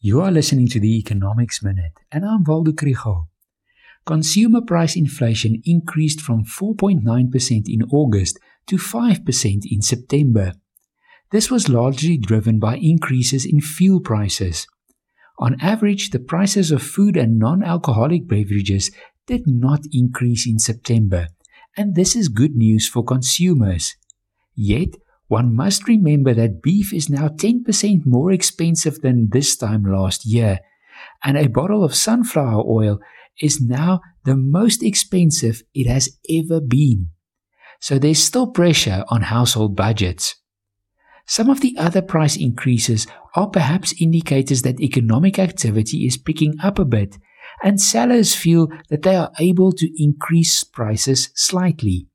You are listening to the Economics Minute, and I'm Waldo Krugell. Consumer price inflation increased from 4.9% in August to 5% in September. This was largely driven by increases in fuel prices. On average, the prices of food and non alcoholic beverages did not increase in September, and this is good news for consumers. Yet, one must remember that beef is now 10% more expensive than this time last year, and a bottle of sunflower oil is now the most expensive it has ever been. So there's still pressure on household budgets. Some of the other price increases are perhaps indicators that economic activity is picking up a bit, and sellers feel that they are able to increase prices slightly.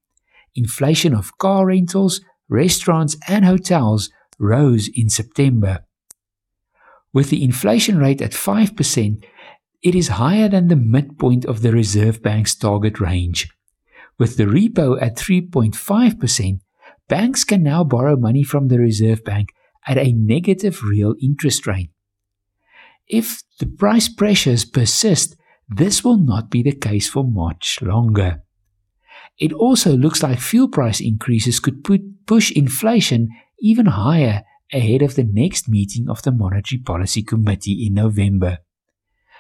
Inflation of car rentals, restaurants and hotels rose in September. With the inflation rate at 5%, it is higher than the midpoint of the Reserve Bank's target range. With the repo at 3.5%, banks can now borrow money from the Reserve Bank at a negative real interest rate. If the price pressures persist, this will not be the case for much longer. It also looks like fuel price increases could put, push inflation even higher ahead of the next meeting of the Monetary Policy Committee in November.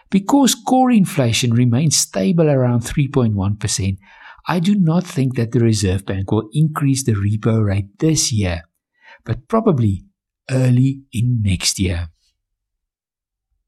Because core inflation remains stable around 3.1%, I do not think that the Reserve Bank will increase the repo rate this year, but probably early in next year.